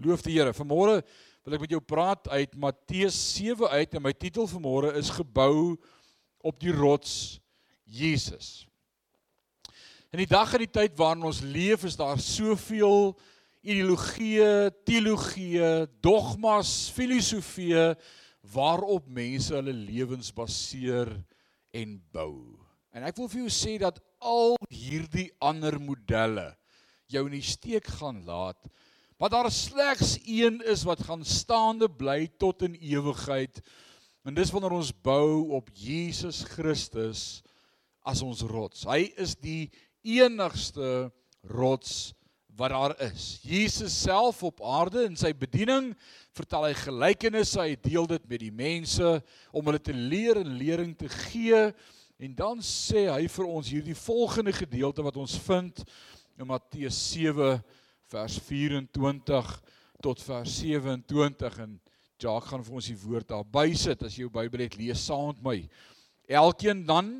Loof die Here. Vanmôre wil ek met jou praat uit Matteus 7 uit en my titel vanmôre is gebou op die rots Jesus. In die dag en die tyd waarin ons leef is daar soveel ideologieë, teologieë, dogmas, filosofieë waarop mense hulle lewens baseer en bou. En ek wil vir jou sê dat al hierdie ander modelle jou in die steek gaan laat Want daar slegs een is wat gaan staande bly tot in ewigheid. En dis wanneer ons bou op Jesus Christus as ons rots. Hy is die enigste rots wat daar is. Jesus self op aarde in sy bediening vertel hy gelykenisse, hy deel dit met die mense om hulle te leer en lering te gee. En dan sê hy vir ons hierdie volgende gedeelte wat ons vind in Matteus 7 vers 24 tot vers 27 en Jacques gaan vir ons die woord daar bysit as jy jou Bybel het lees saam met my. Elkeen dan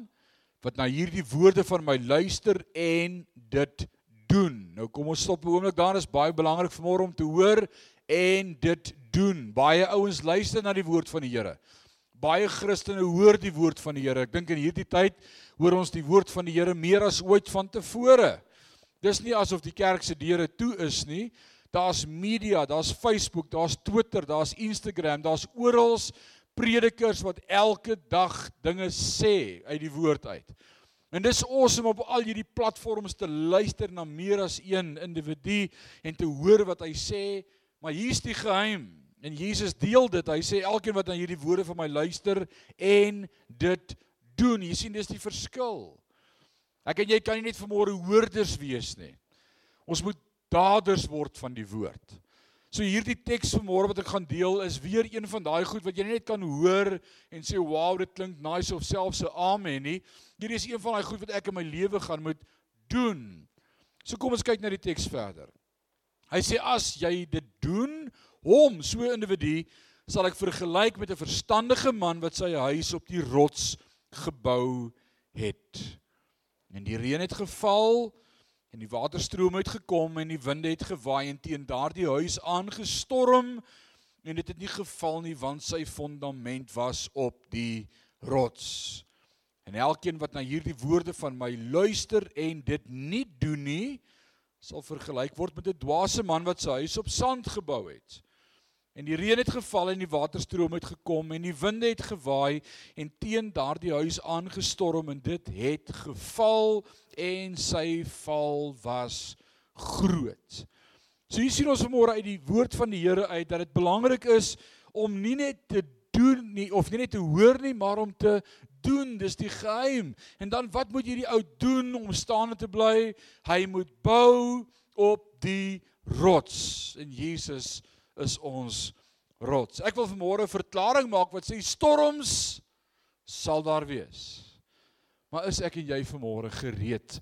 wat na hierdie woorde van my luister en dit doen. Nou kom ons stop 'n oomblik daar, is baie belangrik vanmôre om te hoor en dit doen. Baie ouens luister na die woord van die Here. Baie Christene hoor die woord van die Here. Ek dink in hierdie tyd hoor ons die woord van die Here meer as ooit van tevore. Dis nie asof die kerk se deure toe is nie. Daar's media, daar's Facebook, daar's Twitter, daar's Instagram, daar's oral predikers wat elke dag dinge sê uit die woord uit. En dis awesome op al hierdie platforms te luister na meer as een individu en te hoor wat hy sê, maar hier's die geheim. En Jesus deel dit. Hy sê elkeen wat na hierdie woorde van my luister en dit doen, jy sien dis die verskil. Ek en jy kan nie net vanmôre hoorders wees nie. Ons moet daders word van die woord. So hierdie teks vanmôre wat ek gaan deel is weer een van daai goed wat jy net kan hoor en sê wow, dit klink nice of selfs 'n amen nie. Hierdie is een van daai goed wat ek in my lewe gaan moet doen. So kom ons kyk na die teks verder. Hy sê as jy dit doen, hom so 'n individu sal ek vergelyk met 'n verstandige man wat sy huis op die rots gebou het. En die reën het geval en die waterstroom het gekom en die winde het gewaai en teen daardie huis aangestorm en dit het nie geval nie want sy fondament was op die rots. En elkeen wat na hierdie woorde van my luister en dit nie doen nie, sal vergelyk word met 'n dwaase man wat sy huis op sand gebou het. En die reën het geval en die waterstroom het gekom en die winde het gewaai en teen daardie huis aangestorm en dit het geval en sy val was groot. So hier sien ons vanmôre uit die woord van die Here uit dat dit belangrik is om nie net te doen nie of nie net te hoor nie, maar om te doen. Dis die geheim. En dan wat moet hierdie ou doen om staande te bly? Hy moet bou op die rots. En Jesus is ons rots. Ek wil vanmôre 'n verklaring maak wat sê storms sal daar wees. Maar is ek en jy vanmôre gereed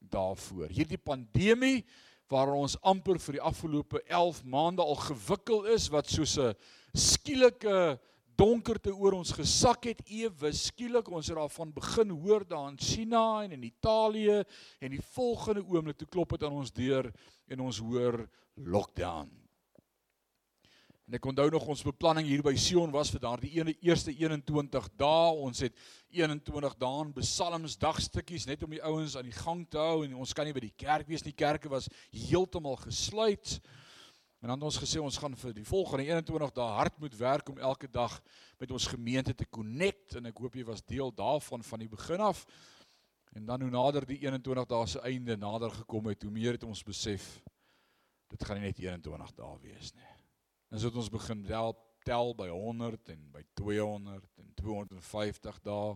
daarvoor? Hierdie pandemie waar ons amper vir die afgelope 11 maande al gewikkel is wat soos 'n skielike donkerte oor ons gesak het ewe skielik ons het daarvan begin hoor daar in China en in Italië en die volgende oomblik toe klop dit aan ons deur en ons hoor lockdown En ek onthou nog ons beplanning hier by Sion was vir daardie eerste 21 dae. Ons het 21 dae in psalms dagstukkies net om die ouens aan die gang te hou en ons kan nie by die kerk wees nie. Kerke was heeltemal gesluit. En dan het ons gesê ons gaan vir die volgende 21 dae hard moet werk om elke dag met ons gemeente te connect en ek hoop jy was deel daarvan van die begin af. En dan hoe nader die 21 dae se einde nader gekom het, hoe meer het ons besef dit gaan nie net 21 dae wees nie. En so het ons begin tel, tel by 100 en by 200 en 250 dae.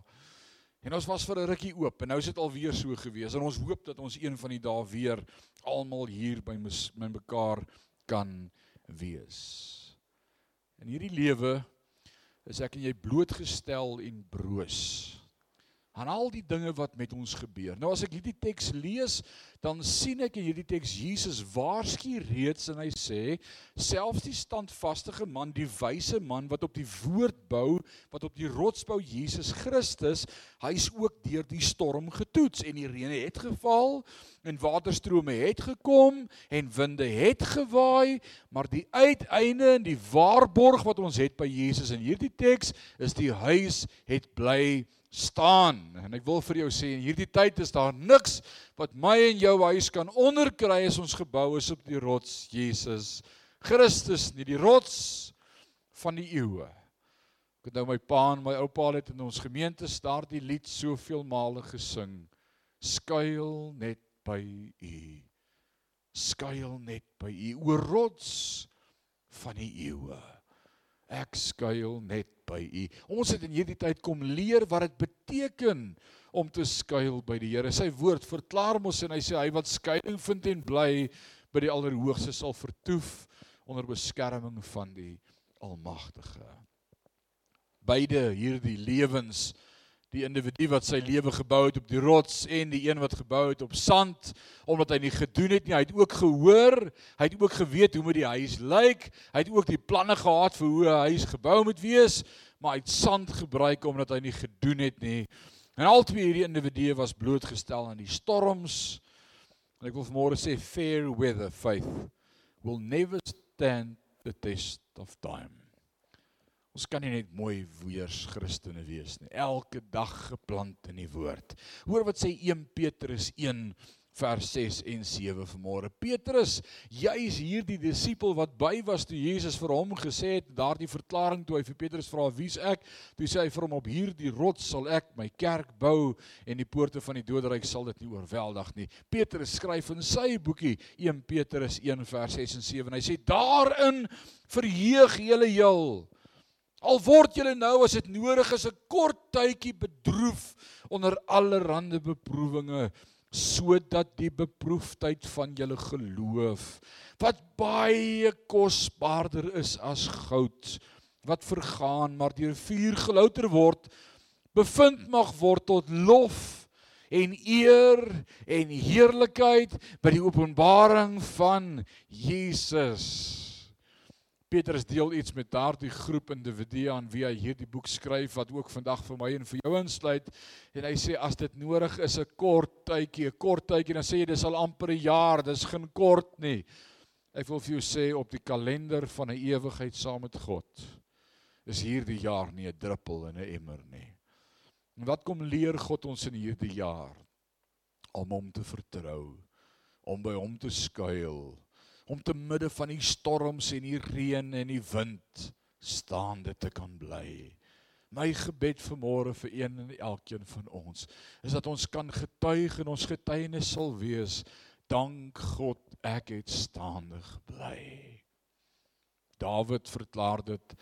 En ons was vir 'n rukkie oop en nou is dit alweer so gewees en ons hoop dat ons een van die dae weer almal hier by my mekaar kan wees. In hierdie lewe is ek en jy blootgestel en broos aan al die dinge wat met ons gebeur. Nou as ek hierdie teks lees, dan sien ek in hierdie teks Jesus waarsku reeds en hy sê selfs die standvaste man, die wyse man wat op die woord bou, wat op die rots bou Jesus Christus, hy's ook deur die storm getoets en die reën het geval en waterstrome het gekom en winde het gewaai, maar die uiteinde en die waarborg wat ons het by Jesus in hierdie teks is die huis het bly staan. En ek wil vir jou sê in hierdie tyd is daar niks wat my en jou huis kan onderkry as ons gebou is op die rots Jesus Christus nie, die rots van die eeue. Ek het nou my pa en my oupa het in ons gemeente daardie lied soveel male gesing. Skuil net by u. Skuil net by u oor rots van die eeue. Ek skuil net by U. Ons het in hierdie tyd kom leer wat dit beteken om te skuil by die Here. Sy woord verklaar mos en hy sê hy wat skuilings vind en bly by die Allerhoogste sal vertoef onder beskerming van die Almagtige. Beide hierdie lewens die individu wat sy lewe gebou het op die rots en die een wat gebou het op sand omdat hy nie gedoen het nie. Hy het ook gehoor hy het ook geweet hoe moet die huis lyk. Hy het ook die planne gehad vir hoe 'n huis gebou moet wees maar hy het sand gebruik omdat hy nie gedoen het nie. En albei hierdie individue was blootgestel aan die storms. En ek wil vanmôre sê fair weather faith will never stand the test of time Ons kan nie net mooi weers Christene wees nie. Elke dag geplant in die woord. Hoor wat sê 1 Petrus 1 vers 6 en 7 vanmôre. Petrus, jy is hierdie disipel wat by was toe Jesus vir hom gesê het daardie verklaring toe hy vir Petrus vra wie's ek? Toe sê hy vir hom op hierdie rots sal ek my kerk bou en die poorte van die doderyk sal dit nie oorweldig nie. Petrus skryf in sy boekie 1 Petrus 1 vers 6 en 7 en hy sê daarin verheug julle heel Al word julle nou as dit nodig is 'n kort tydjie bedroef onder allerlei beproewinge sodat die beproefdheid van julle geloof wat baie kosbaarder is as goud wat vergaan maar deur vuur gelouter word bevind mag word tot lof en eer en heerlikheid by die openbaring van Jesus Petrus deel iets met daardie groep individue aan wie hy hierdie boek skryf wat ook vandag vir my en vir jou insluit en hy sê as dit nodig is 'n kort tydjie, 'n kort tydjie dan sê jy dis al amper 'n jaar, dis geen kort nie. Ek wil vir jou sê op die kalender van 'n ewigheid saam met God is hierdie jaar nie 'n druppel in 'n emmer nie. En wat kom leer God ons in hierdie jaar om hom te vertrou, om by hom te skuil? Om te midde van die storms en die reën en die wind staande te kan bly. My gebed vanmôre vir een en elkeen van ons is dat ons kan getuig en ons getuienis sal wees dank God ek het staande gebly. Dawid verklaar dit.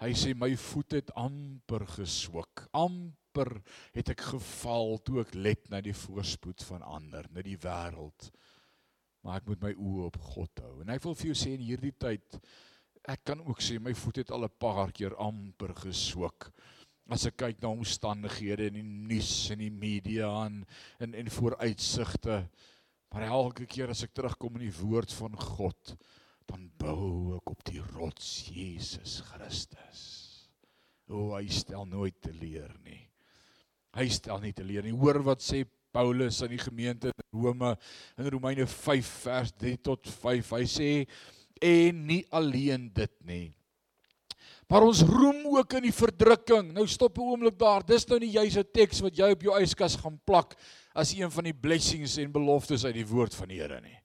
Hy sê my voet het amper geswik. Amper het ek geval toe ek let na die voorspoed van ander, na die wêreld maar ek moet my oë op God hou. En ek wil vir jou sê in hierdie tyd ek kan ook sê my voet het al 'n paar keer amper geswik. As ek kyk na omstandighede in die nuus en die media en en en vooruitsigte. Maar elke keer as ek terugkom in die woord van God, dan bou ek op die rots Jesus Christus. O, hy stel nooit te leer nie. Hy stel nie te leer nie. Hoor wat sê Paulus aan die gemeente in Rome in Romeine 5 vers 3 tot 5. Hy sê en nie alleen dit nie. Maar ons roem ook in die verdrukking. Nou stop 'n oomblik daar. Dis nou nie juis 'n teks wat jy op jou yskas gaan plak as een van die blessings en beloftes uit die woord van die Here nie.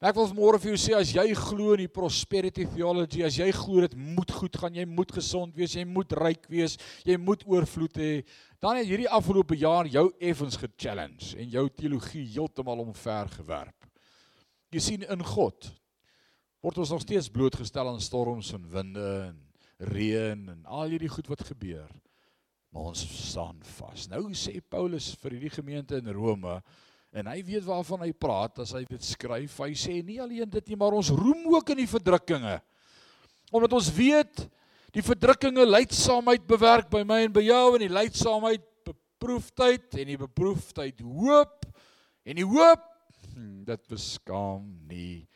Ek wil môre vir jou sê as jy glo in die prosperity theology, as jy glo dit moet goed gaan, jy moet gesond wees, jy moet ryk wees, jy moet oorvloed hê, dan het hierdie afgelope jaar jou effens ge-challenge en jou teologie heeltemal omver gewerp. Jy sien in God word ons nog steeds blootgestel aan storms en winde en reën en al hierdie goed wat gebeur. Maar ons staan vas. Nou sê Paulus vir hierdie gemeente in Rome, En hy weet waarvan hy praat as hy dit skryf. Hy sê nie alleen dit nie, maar ons roem ook in die verdrukkinge. Omdat ons weet die verdrukkinge lydsaamheid bewerk by my en by jou en die lydsaamheid beproefdheid en die beproefdheid hoop en die hoop hmm, dit beskaam nie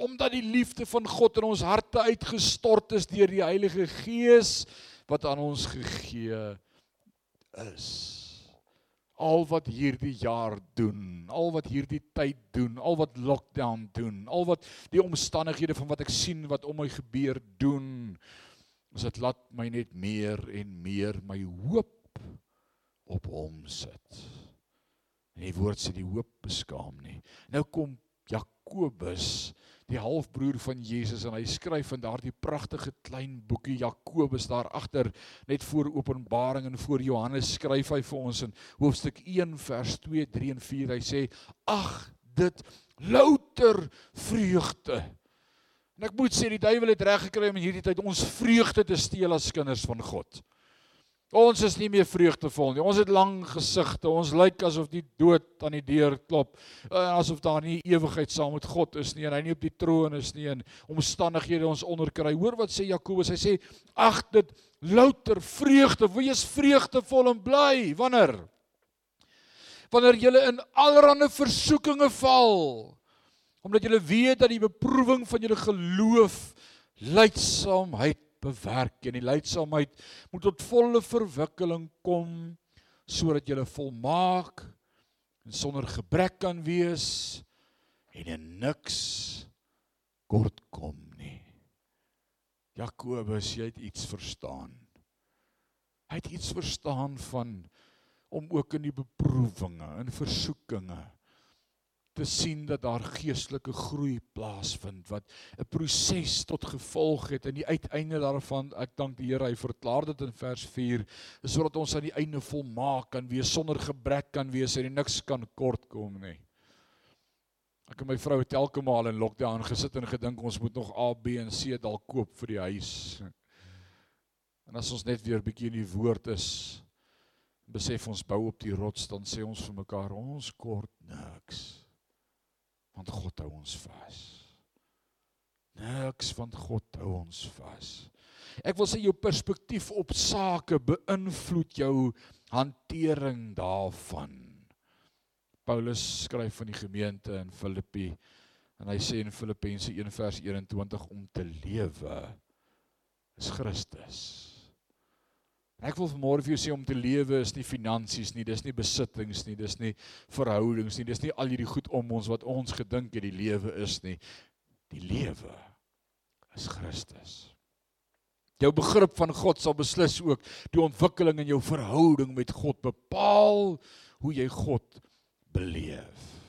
omdat die liefde van God in ons harte uitgestort is deur die Heilige Gees wat aan ons gegee is. Al wat hierdie jaar doen, al wat hierdie tyd doen, al wat lockdown doen, al wat die omstandighede van wat ek sien wat om my gebeur doen, is dit laat my net meer en meer my hoop op hom sit. En die woord sê die hoop beskaam nie. Nou kom Jakobus die halfbroer van Jesus en hy skryf in daardie pragtige klein boekie Jakobus daar agter net voor Openbaring en voor Johannes skryf hy vir ons in hoofstuk 1 vers 2, 3 en 4 hy sê ag dit louter vreugde. En ek moet sê die duiwel het reg gekry om in hierdie tyd ons vreugde te steel as kinders van God. Ons is nie meer vreugdevol nie. Ons het lang gesigte. Ons lyk asof die dood aan die deur klop. Uh, asof daar nie ewigheid saam met God is nie en hy nie op die troon is nie en omstandighede ons onderkry. Hoor wat sê Jakobus? Hy sê: "Ag dit louter vreugde. Wees vreugdevol en bly. Wanneer? Wanneer jy in allerlei versoekinge val, omdat jy weet dat die beproewing van jou geloof lydsaamheid bewerk en die leidsaamheid moet tot volle verwikkeling kom sodat jy volmaak en sonder gebrek kan wees en in niks kort kom nie. Jakobus, jy het iets verstaan. Hy het iets verstaan van om ook in die beproewinge en versoekinge te sien dat daar geestelike groei plaasvind wat 'n proses tot gevolg het en die uiteinde daarvan ek dank die Here hy verklaar dit in vers 4 sodat ons aan die einde volmaak kan wees sonder gebrek kan wees en niks kan kort kom nie. Ek en my vrou het elke maal in lockdown gesit en gedink ons moet nog A, B en C dalk koop vir die huis. En as ons net weer bietjie in die woord is besef ons bou op die rots dan sê ons vir mekaar ons kort niks want God hou ons vas. Niks van God hou ons vas. Ek wil sê jou perspektief op sake beïnvloed jou hantering daarvan. Paulus skryf van die gemeente in Filippi en hy sê in Filippense 1 vers 21 om te lewe is Christus. Ek wil vanmôre vir jou sê om te lewe is nie finansies nie, dis nie besittings nie, dis nie verhoudings nie, dis nie al hierdie goed om ons wat ons gedink het die lewe is nie. Die lewe is Christus. Jou begrip van God sal beslis ook die ontwikkeling in jou verhouding met God bepaal hoe jy God beleef.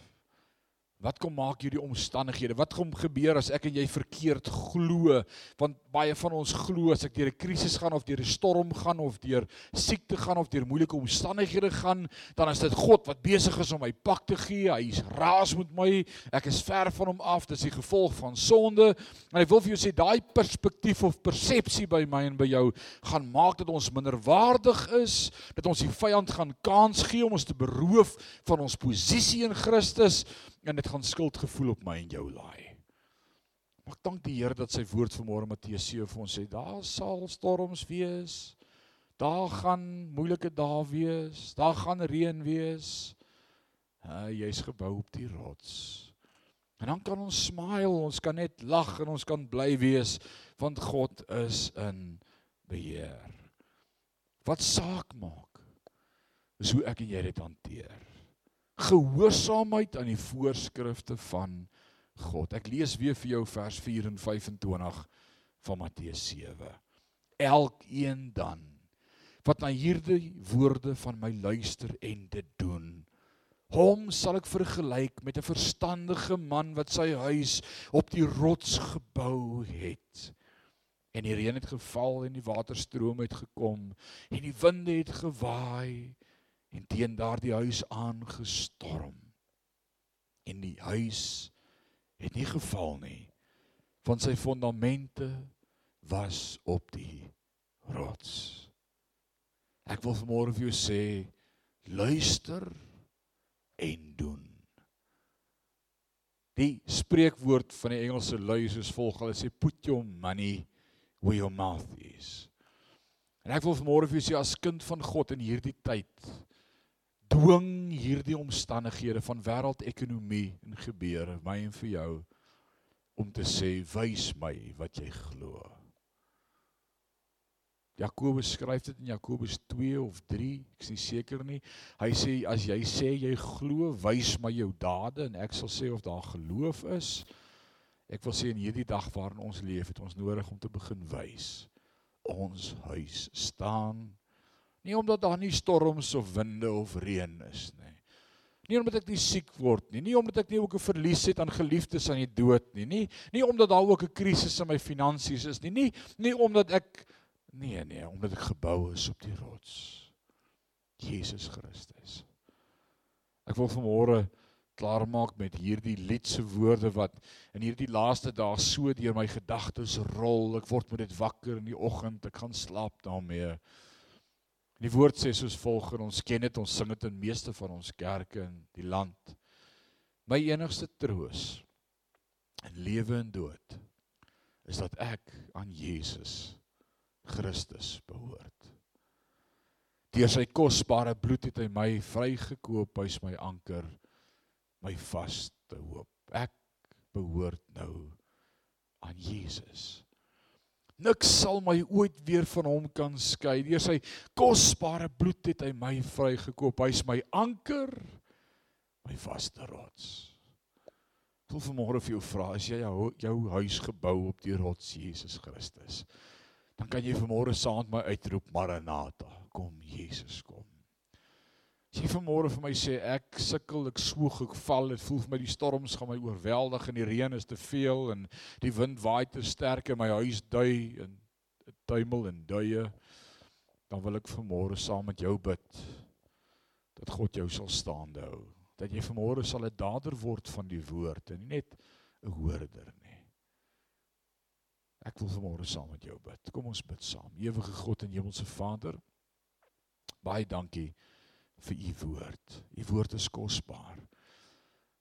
Wat kom maak hierdie omstandighede? Wat kom gebeur as ek en jy verkeerd glo? Want baie van ons glo as ek deur 'n krisis gaan of deur 'n storm gaan of deur siekte gaan of deur moeilike omstandighede gaan, dan is dit God wat besig is om my pak te gee. Hy's raas met my. Ek is ver van hom af. Dit is die gevolg van sonde. En ek wil vir jou sê daai perspektief of persepsie by my en by jou gaan maak dat ons minderwaardig is, dat ons die vyand gaan kans gee om ons te beroof van ons posisie in Christus en dit gaan skuldgevoel op my en jou laai. Maar ek dank die Here dat sy woord vanmôre Matteus 7 vir ons sê, daar sal storms wees. Daar gaan moeilike dae wees, daar gaan reën wees. Uh, jy's gebou op die rots. En dan kan ons smile, ons kan net lag en ons kan bly wees want God is in beheer. Wat saak maak is hoe ek en jy dit hanteer gehoorsaamheid aan die voorskrifte van God. Ek lees weer vir jou vers 4 en 25 van Matteus 7. Elkeen dan wat na hierdie woorde van my luister en dit doen, hom sal ek vergelyk met 'n verstandige man wat sy huis op die rots gebou het. En die reën het geval en die waterstrome het gekom en die winde het gewaai en teen daardie huis aangestorm. En die huis het nie geval nie, want sy fondamente was op die rots. Ek wil vanmôre vir jou sê, luister en doen. Die spreekwoord van die Engelse lui is volg: Hulle sê put your money where your mouth is. En ek wil vanmôre vir jou sê as kind van God in hierdie tyd dwing hierdie omstandighede van wêreldekonomie en gebeure my en vir jou om te sê wys my wat jy glo. Jakobus skryf dit in Jakobus 2 of 3, ek is nie seker nie. Hy sê as jy sê jy glo, wys my jou dade en ek sal sê of daar geloof is. Ek wil sê in hierdie dag waarin ons leef, het ons nodig om te begin wys. Ons huis staan nie omdat daar nie storms of winde of reën is nie. Nie omdat ek nie siek word nie, nie omdat ek nie ook 'n verlies het aan geliefdes aan die dood nie, nie nie omdat daar ook 'n krisis in my finansies is nie, nie nie omdat ek nee nee, omdat ek gebou is op die rots. Jesus Christus. Ek wil vanmôre klaarmaak met hierdie liedse woorde wat in hierdie laaste dae so deur my gedagtes rol. Ek word met dit wakker in die oggend, ek gaan slaap daarmee. Die woord sê soos volg en ons ken dit, ons sing dit in meeste van ons kerke in die land. My enigste troos in lewe en dood is dat ek aan Jesus Christus behoort. Deur sy kosbare bloed het hy my vrygekoop, hy's my anker, my vaste hoop. Ek behoort nou aan Jesus. Niks sal my ooit weer van hom kan skei. Deur sy kosbare bloed het hy my vrygekoop. Hy's my anker, my vaste rots. Wil vanmôre vir jou vra, as jy jou, jou huis gebou op die rots Jesus Christus, dan kan jy vanmôre saam met my uitroep Maranatha, kom Jesus kom. As jy vanmôre vir my sê ek sukkel, ek swoeg, ek val, dit voel vir my die storms gaan my oorweldig en die reën is te veel en die wind waai te sterk en my huis dui en tuimel en duie, dan wil ek vanmôre saam met jou bid dat God jou sal staande hou. Dat jy vanmôre sal 'n dader word van die woord en nie net 'n hoorder nie. Ek wil vanmôre saam met jou bid. Kom ons bid saam. Ewige God en Hemelse Vader, baie dankie vir u woord. U woord is kosbaar.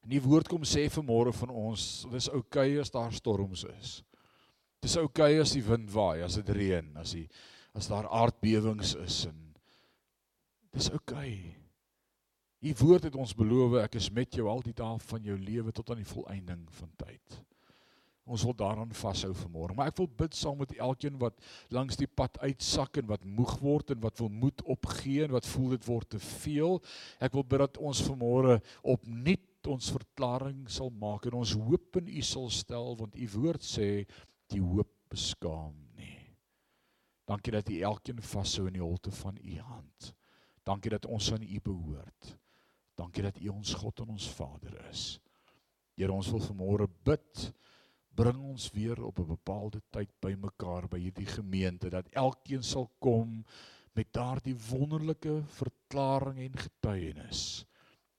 En u woord kom sê vanmôre van ons, dis oukei okay as daar storms is. Dis oukei okay as die wind waai, as dit reën, as die as daar aardbewings is en dis oukei. Okay. U woord het ons beloof ek is met jou al die dae van jou lewe tot aan die volëinding van tyd. Ons wil daaraan vashou vanmôre. Maar ek wil bid saam met elkeen wat langs die pad uitsak en wat moeg word en wat wil moed opgee en wat voel dit word te veel. Ek wil bid dat ons vanmôre opnuut ons verklaring sal maak en ons hoop in U sal stel want U woord sê die hoop beskaam nie. Dankie dat U elkeen vashou in die holte van U hand. Dankie dat ons aan U behoort. Dankie dat U ons God en ons Vader is. Here ons wil vanmôre bid bring ons weer op 'n bepaalde tyd bymekaar by hierdie gemeente dat elkeen sal kom met daardie wonderlike verklaring en getuienis.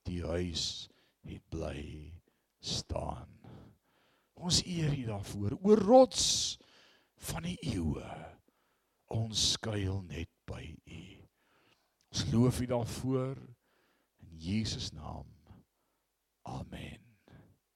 Die huis het bly staan. Ons eer U daarvoor. O rots van die eeue ons skuil net by U. Ons loof U daarvoor. In Jesus naam